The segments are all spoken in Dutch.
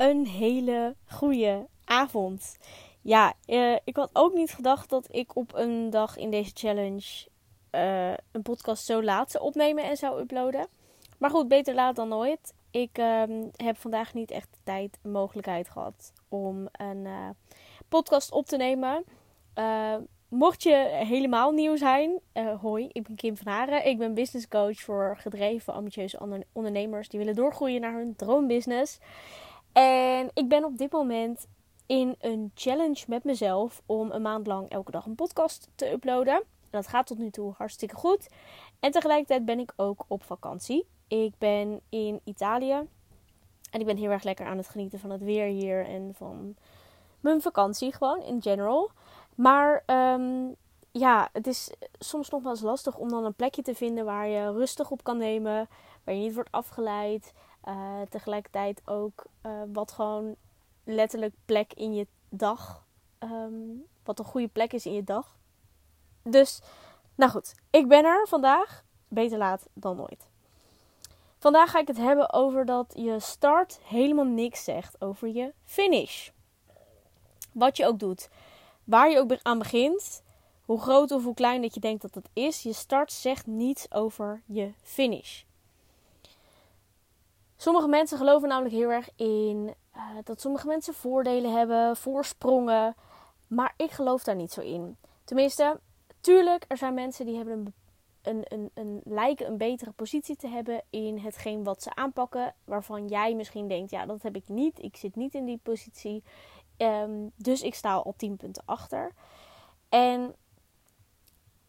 een hele goede avond. Ja, uh, ik had ook niet gedacht dat ik op een dag in deze challenge uh, een podcast zo laat zou opnemen en zou uploaden. Maar goed, beter laat dan nooit. Ik uh, heb vandaag niet echt de tijd en mogelijkheid gehad om een uh, podcast op te nemen. mocht je helemaal nieuw zijn, hoi, ik ben Kim van Haren. Ik ben business coach voor gedreven, ambitieuze ondernemers die willen doorgroeien naar hun droombusiness. En ik ben op dit moment in een challenge met mezelf om een maand lang elke dag een podcast te uploaden. Dat gaat tot nu toe hartstikke goed. En tegelijkertijd ben ik ook op vakantie. Ik ben in Italië. En ik ben heel erg lekker aan het genieten van het weer hier en van mijn vakantie gewoon in general. Maar um, ja, het is soms nog wel eens lastig om dan een plekje te vinden waar je rustig op kan nemen. Waar je niet wordt afgeleid. Uh, tegelijkertijd ook uh, wat gewoon letterlijk plek in je dag. Um, wat een goede plek is in je dag. Dus, nou goed, ik ben er vandaag. Beter laat dan nooit. Vandaag ga ik het hebben over dat je start helemaal niks zegt over je finish. Wat je ook doet, waar je ook aan begint, hoe groot of hoe klein dat je denkt dat het is, je start zegt niets over je finish. Sommige mensen geloven namelijk heel erg in uh, dat sommige mensen voordelen hebben, voorsprongen. Maar ik geloof daar niet zo in. Tenminste, tuurlijk, er zijn mensen die hebben een, een, een, een, lijken een betere positie te hebben in hetgeen wat ze aanpakken. Waarvan jij misschien denkt, ja, dat heb ik niet. Ik zit niet in die positie. Um, dus ik sta al 10 punten achter. En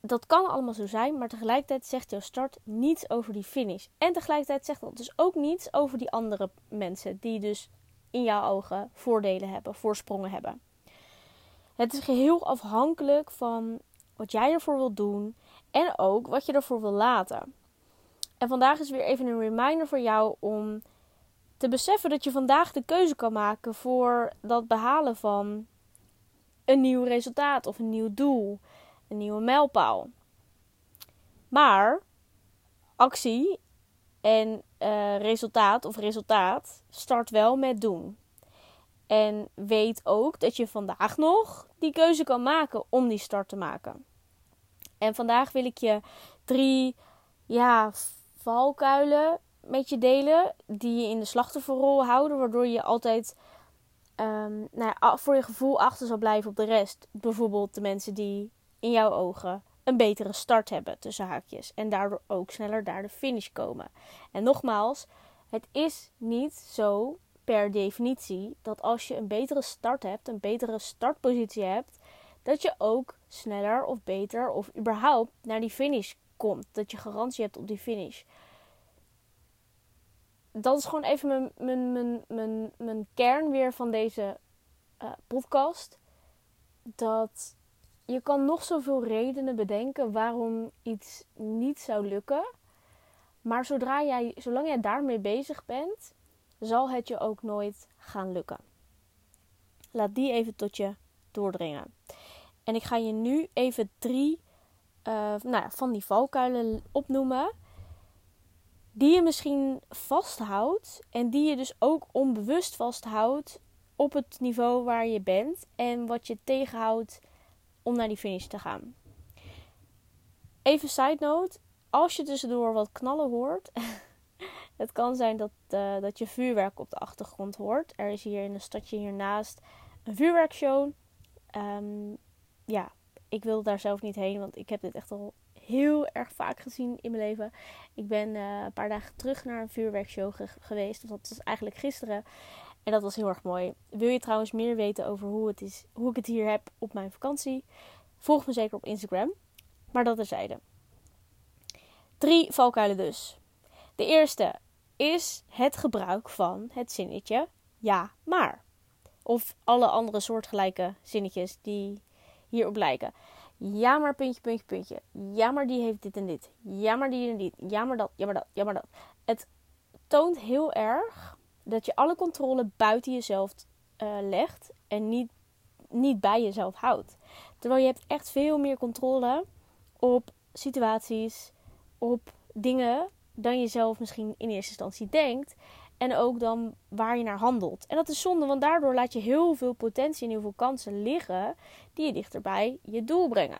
dat kan allemaal zo zijn, maar tegelijkertijd zegt jouw start niets over die finish. En tegelijkertijd zegt dat dus ook niets over die andere mensen die dus in jouw ogen voordelen hebben, voorsprongen hebben. Het is geheel afhankelijk van wat jij ervoor wilt doen en ook wat je ervoor wil laten. En vandaag is weer even een reminder voor jou om te beseffen dat je vandaag de keuze kan maken voor dat behalen van een nieuw resultaat of een nieuw doel een nieuwe mijlpaal. Maar actie en uh, resultaat of resultaat start wel met doen. En weet ook dat je vandaag nog die keuze kan maken om die start te maken. En vandaag wil ik je drie ja, valkuilen met je delen die je in de slachtofferrol houden, waardoor je altijd um, nou ja, voor je gevoel achter zal blijven op de rest. Bijvoorbeeld de mensen die in jouw ogen een betere start hebben tussen haakjes. En daardoor ook sneller daar de finish komen. En nogmaals, het is niet zo per definitie dat als je een betere start hebt, een betere startpositie hebt, dat je ook sneller of beter of überhaupt naar die finish komt. Dat je garantie hebt op die finish. Dat is gewoon even mijn, mijn, mijn, mijn, mijn kern weer van deze uh, podcast. Dat je kan nog zoveel redenen bedenken waarom iets niet zou lukken. Maar zodra jij, zolang jij daarmee bezig bent, zal het je ook nooit gaan lukken. Laat die even tot je doordringen. En ik ga je nu even drie uh, nou ja, van die valkuilen opnoemen. Die je misschien vasthoudt. En die je dus ook onbewust vasthoudt op het niveau waar je bent. En wat je tegenhoudt om naar die finish te gaan. Even side note, als je tussendoor wat knallen hoort, het kan zijn dat, uh, dat je vuurwerk op de achtergrond hoort. Er is hier in een stadje hiernaast een vuurwerkshow. Um, ja, ik wil daar zelf niet heen, want ik heb dit echt al heel erg vaak gezien in mijn leven. Ik ben uh, een paar dagen terug naar een vuurwerkshow ge geweest. Dat was eigenlijk gisteren. En dat was heel erg mooi. Wil je trouwens meer weten over hoe, het is, hoe ik het hier heb op mijn vakantie? Volg me zeker op Instagram. Maar dat terzijde. Drie valkuilen dus. De eerste is het gebruik van het zinnetje ja, maar. Of alle andere soortgelijke zinnetjes die hierop lijken. Ja, maar puntje, puntje, puntje. Ja, maar die heeft dit en dit. Ja, maar die en dit. Ja, maar dat. Ja, maar dat. Ja, maar dat. Het toont heel erg dat je alle controle buiten jezelf uh, legt en niet, niet bij jezelf houdt. Terwijl je hebt echt veel meer controle op situaties, op dingen dan je zelf misschien in eerste instantie denkt. En ook dan waar je naar handelt. En dat is zonde, want daardoor laat je heel veel potentie en heel veel kansen liggen die je dichterbij je doel brengen.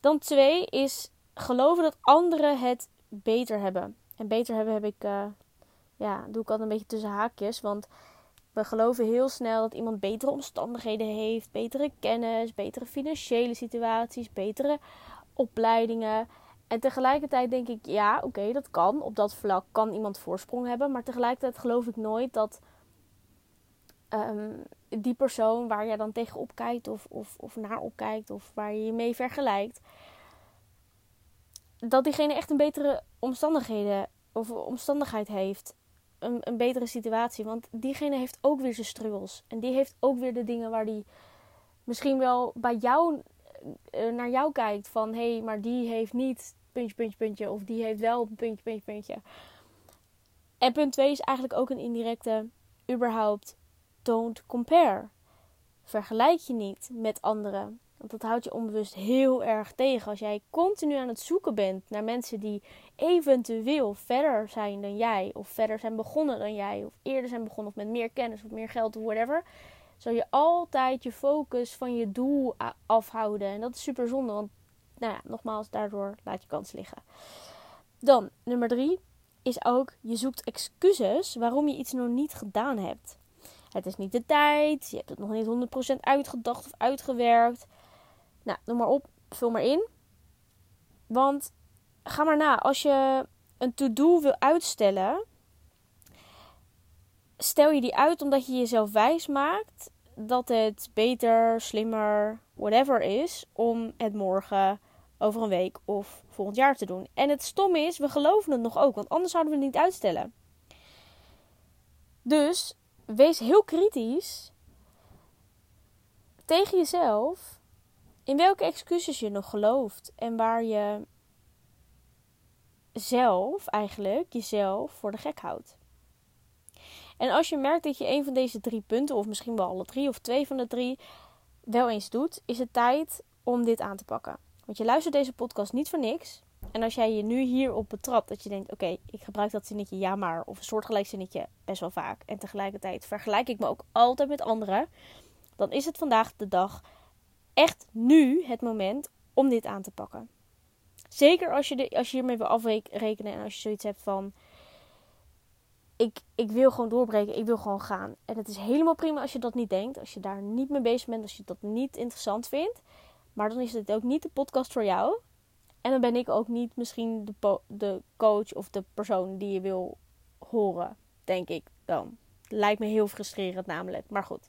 Dan twee is geloven dat anderen het beter hebben. En beter hebben heb ik, uh, ja, doe ik altijd een beetje tussen haakjes. Want we geloven heel snel dat iemand betere omstandigheden heeft, betere kennis, betere financiële situaties, betere opleidingen. En tegelijkertijd denk ik, ja, oké, dat kan. Op dat vlak kan iemand voorsprong hebben. Maar tegelijkertijd geloof ik nooit dat ehm, die persoon waar je dan tegenop kijkt of, of, of naar opkijkt of waar je je mee vergelijkt, dat diegene echt een betere omstandigheden of omstandigheid heeft. Een, betere situatie. Want diegene heeft ook weer zijn struggles. En die heeft ook weer de dingen waar die misschien wel bij jou eh, naar jou kijkt. Van hé, hey, maar die heeft niet puntje, puntje, puntje. Of die heeft wel puntje, puntje, puntje. En punt 2 is eigenlijk ook een indirecte. Überhaupt, don't compare. Vergelijk je niet met anderen. Want dat houdt je onbewust heel erg tegen. Als jij continu aan het zoeken bent naar mensen die eventueel verder zijn dan jij, of verder zijn begonnen dan jij, of eerder zijn begonnen, of met meer kennis of meer geld of whatever, zal je altijd je focus van je doel afhouden. En dat is super zonde, want nou ja, nogmaals, daardoor laat je kans liggen. Dan, nummer drie is ook, je zoekt excuses waarom je iets nog niet gedaan hebt. Het is niet de tijd, je hebt het nog niet 100% uitgedacht of uitgewerkt. Nou, noem maar op, vul maar in. Want ga maar na, als je een to-do wil uitstellen, stel je die uit omdat je jezelf wijs maakt dat het beter, slimmer, whatever is om het morgen, over een week of volgend jaar te doen. En het stomme is, we geloven het nog ook, want anders zouden we het niet uitstellen. Dus wees heel kritisch tegen jezelf in welke excuses je nog gelooft en waar je zelf eigenlijk jezelf voor de gek houdt. En als je merkt dat je een van deze drie punten, of misschien wel alle drie of twee van de drie, wel eens doet, is het tijd om dit aan te pakken. Want je luistert deze podcast niet voor niks. En als jij je nu hierop betrapt, dat je denkt: oké, ik gebruik dat zinnetje ja maar, of een soortgelijk zinnetje best wel vaak. En tegelijkertijd vergelijk ik me ook altijd met anderen. Dan is het vandaag de dag echt nu het moment om dit aan te pakken. Zeker als je, de, als je hiermee wil afrekenen en als je zoiets hebt van: ik, ik wil gewoon doorbreken, ik wil gewoon gaan. En het is helemaal prima als je dat niet denkt, als je daar niet mee bezig bent, als je dat niet interessant vindt. Maar dan is het ook niet de podcast voor jou. En dan ben ik ook niet misschien de, de coach of de persoon die je wil horen, denk ik dan. Lijkt me heel frustrerend namelijk, maar goed.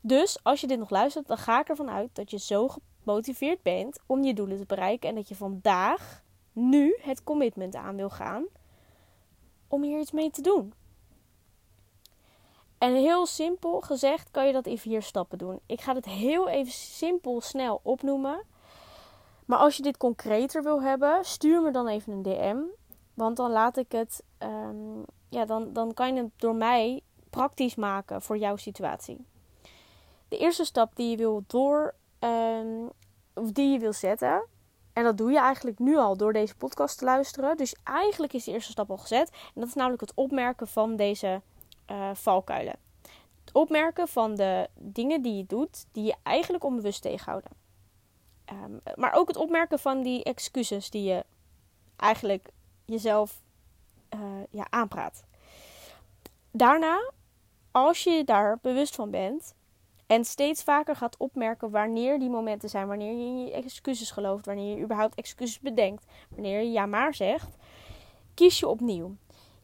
Dus als je dit nog luistert, dan ga ik ervan uit dat je zo gemotiveerd bent om je doelen te bereiken. En dat je vandaag, nu, het commitment aan wil gaan om hier iets mee te doen. En heel simpel gezegd kan je dat in vier stappen doen. Ik ga het heel even simpel snel opnoemen. Maar als je dit concreter wil hebben, stuur me dan even een DM. Want dan laat ik het, ehm, ja, dan, dan kan je het door mij praktisch maken voor jouw situatie. De eerste stap die je wil door, um, of die je wil zetten, en dat doe je eigenlijk nu al door deze podcast te luisteren. Dus eigenlijk is de eerste stap al gezet. En dat is namelijk het opmerken van deze uh, valkuilen. Het opmerken van de dingen die je doet, die je eigenlijk onbewust tegenhouden. Um, maar ook het opmerken van die excuses die je eigenlijk jezelf uh, ja, aanpraat. Daarna, als je daar bewust van bent, en steeds vaker gaat opmerken wanneer die momenten zijn, wanneer je in je excuses gelooft, wanneer je überhaupt excuses bedenkt, wanneer je ja maar zegt, kies je opnieuw.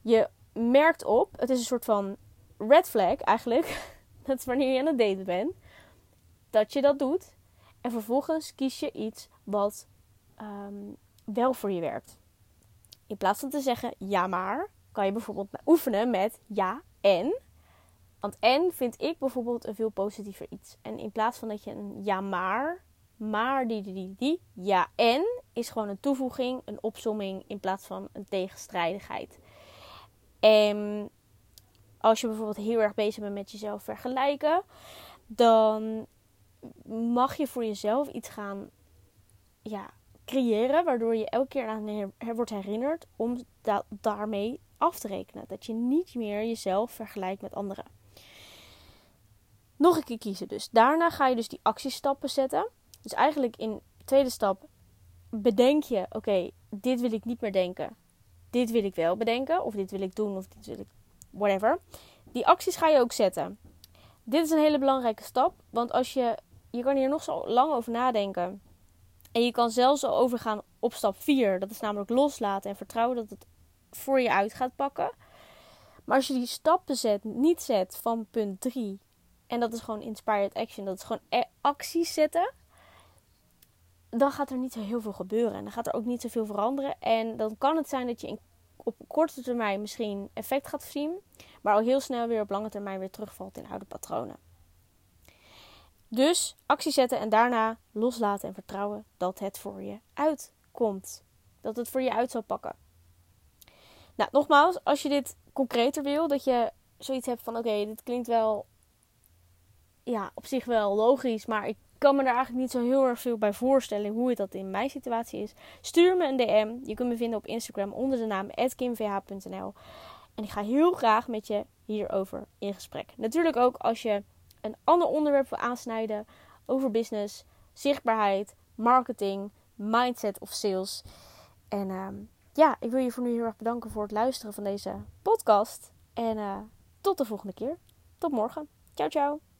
Je merkt op, het is een soort van red flag eigenlijk, dat wanneer je aan het daten bent, dat je dat doet. En vervolgens kies je iets wat ehm, wel voor je werkt. In plaats van te zeggen ja maar, kan je bijvoorbeeld oefenen met ja en. Want en vind ik bijvoorbeeld een veel positiever iets. En in plaats van dat je een ja maar, maar die, die, die, ja en is gewoon een toevoeging, een opsomming in plaats van een tegenstrijdigheid. En als je bijvoorbeeld heel erg bezig bent met jezelf vergelijken, dan mag je voor jezelf iets gaan ja, creëren, waardoor je elke keer aan wordt herinnerd om da daarmee af te rekenen. Dat je niet meer jezelf vergelijkt met anderen. Nog een keer kiezen dus. Daarna ga je dus die actiestappen zetten. Dus eigenlijk in de tweede stap bedenk je: oké, dit wil ik niet meer denken. Dit wil ik wel bedenken. Of dit wil ik doen. Of dit wil ik. Whatever. Die acties ga je ook zetten. Dit is een hele belangrijke stap. Want als je. Je kan hier nog zo lang over nadenken. En je kan zelfs al overgaan op stap 4. Dat is namelijk loslaten en vertrouwen dat het voor je uit gaat pakken. Maar als je die stappen zet, niet zet van punt 3. En dat is gewoon inspired action. Dat is gewoon e- acties zetten. Dan gaat er niet zo heel veel gebeuren. En dan gaat er ook niet zoveel veranderen. En dan kan het zijn dat je in, op korte termijn misschien effect gaat zien. Maar al heel snel weer op lange termijn weer terugvalt in oude patronen. Dus actie zetten en daarna loslaten en vertrouwen dat het voor je uitkomt. Dat het voor je uit zal pakken. Nou, nogmaals, als je dit concreter wil, dat je zoiets hebt van: oké, dit klinkt wel, ja, op zich wel logisch, maar ik kan me daar eigenlijk niet zo heel erg veel bij voorstellen hoe het dat in mijn situatie is. Stuur me een DM. Je kunt me vinden op Instagram onder de naam @kimvh.nl. En ik ga heel graag met je hierover in gesprek. Natuurlijk ook als je een ander onderwerp wil aansnijden over business, zichtbaarheid, marketing, mindset of sales. En ehm, ja, ik wil je voor nu heel erg bedanken voor het luisteren van deze podcast. En uh, tot de volgende keer. Tot morgen. Ciao, ciao.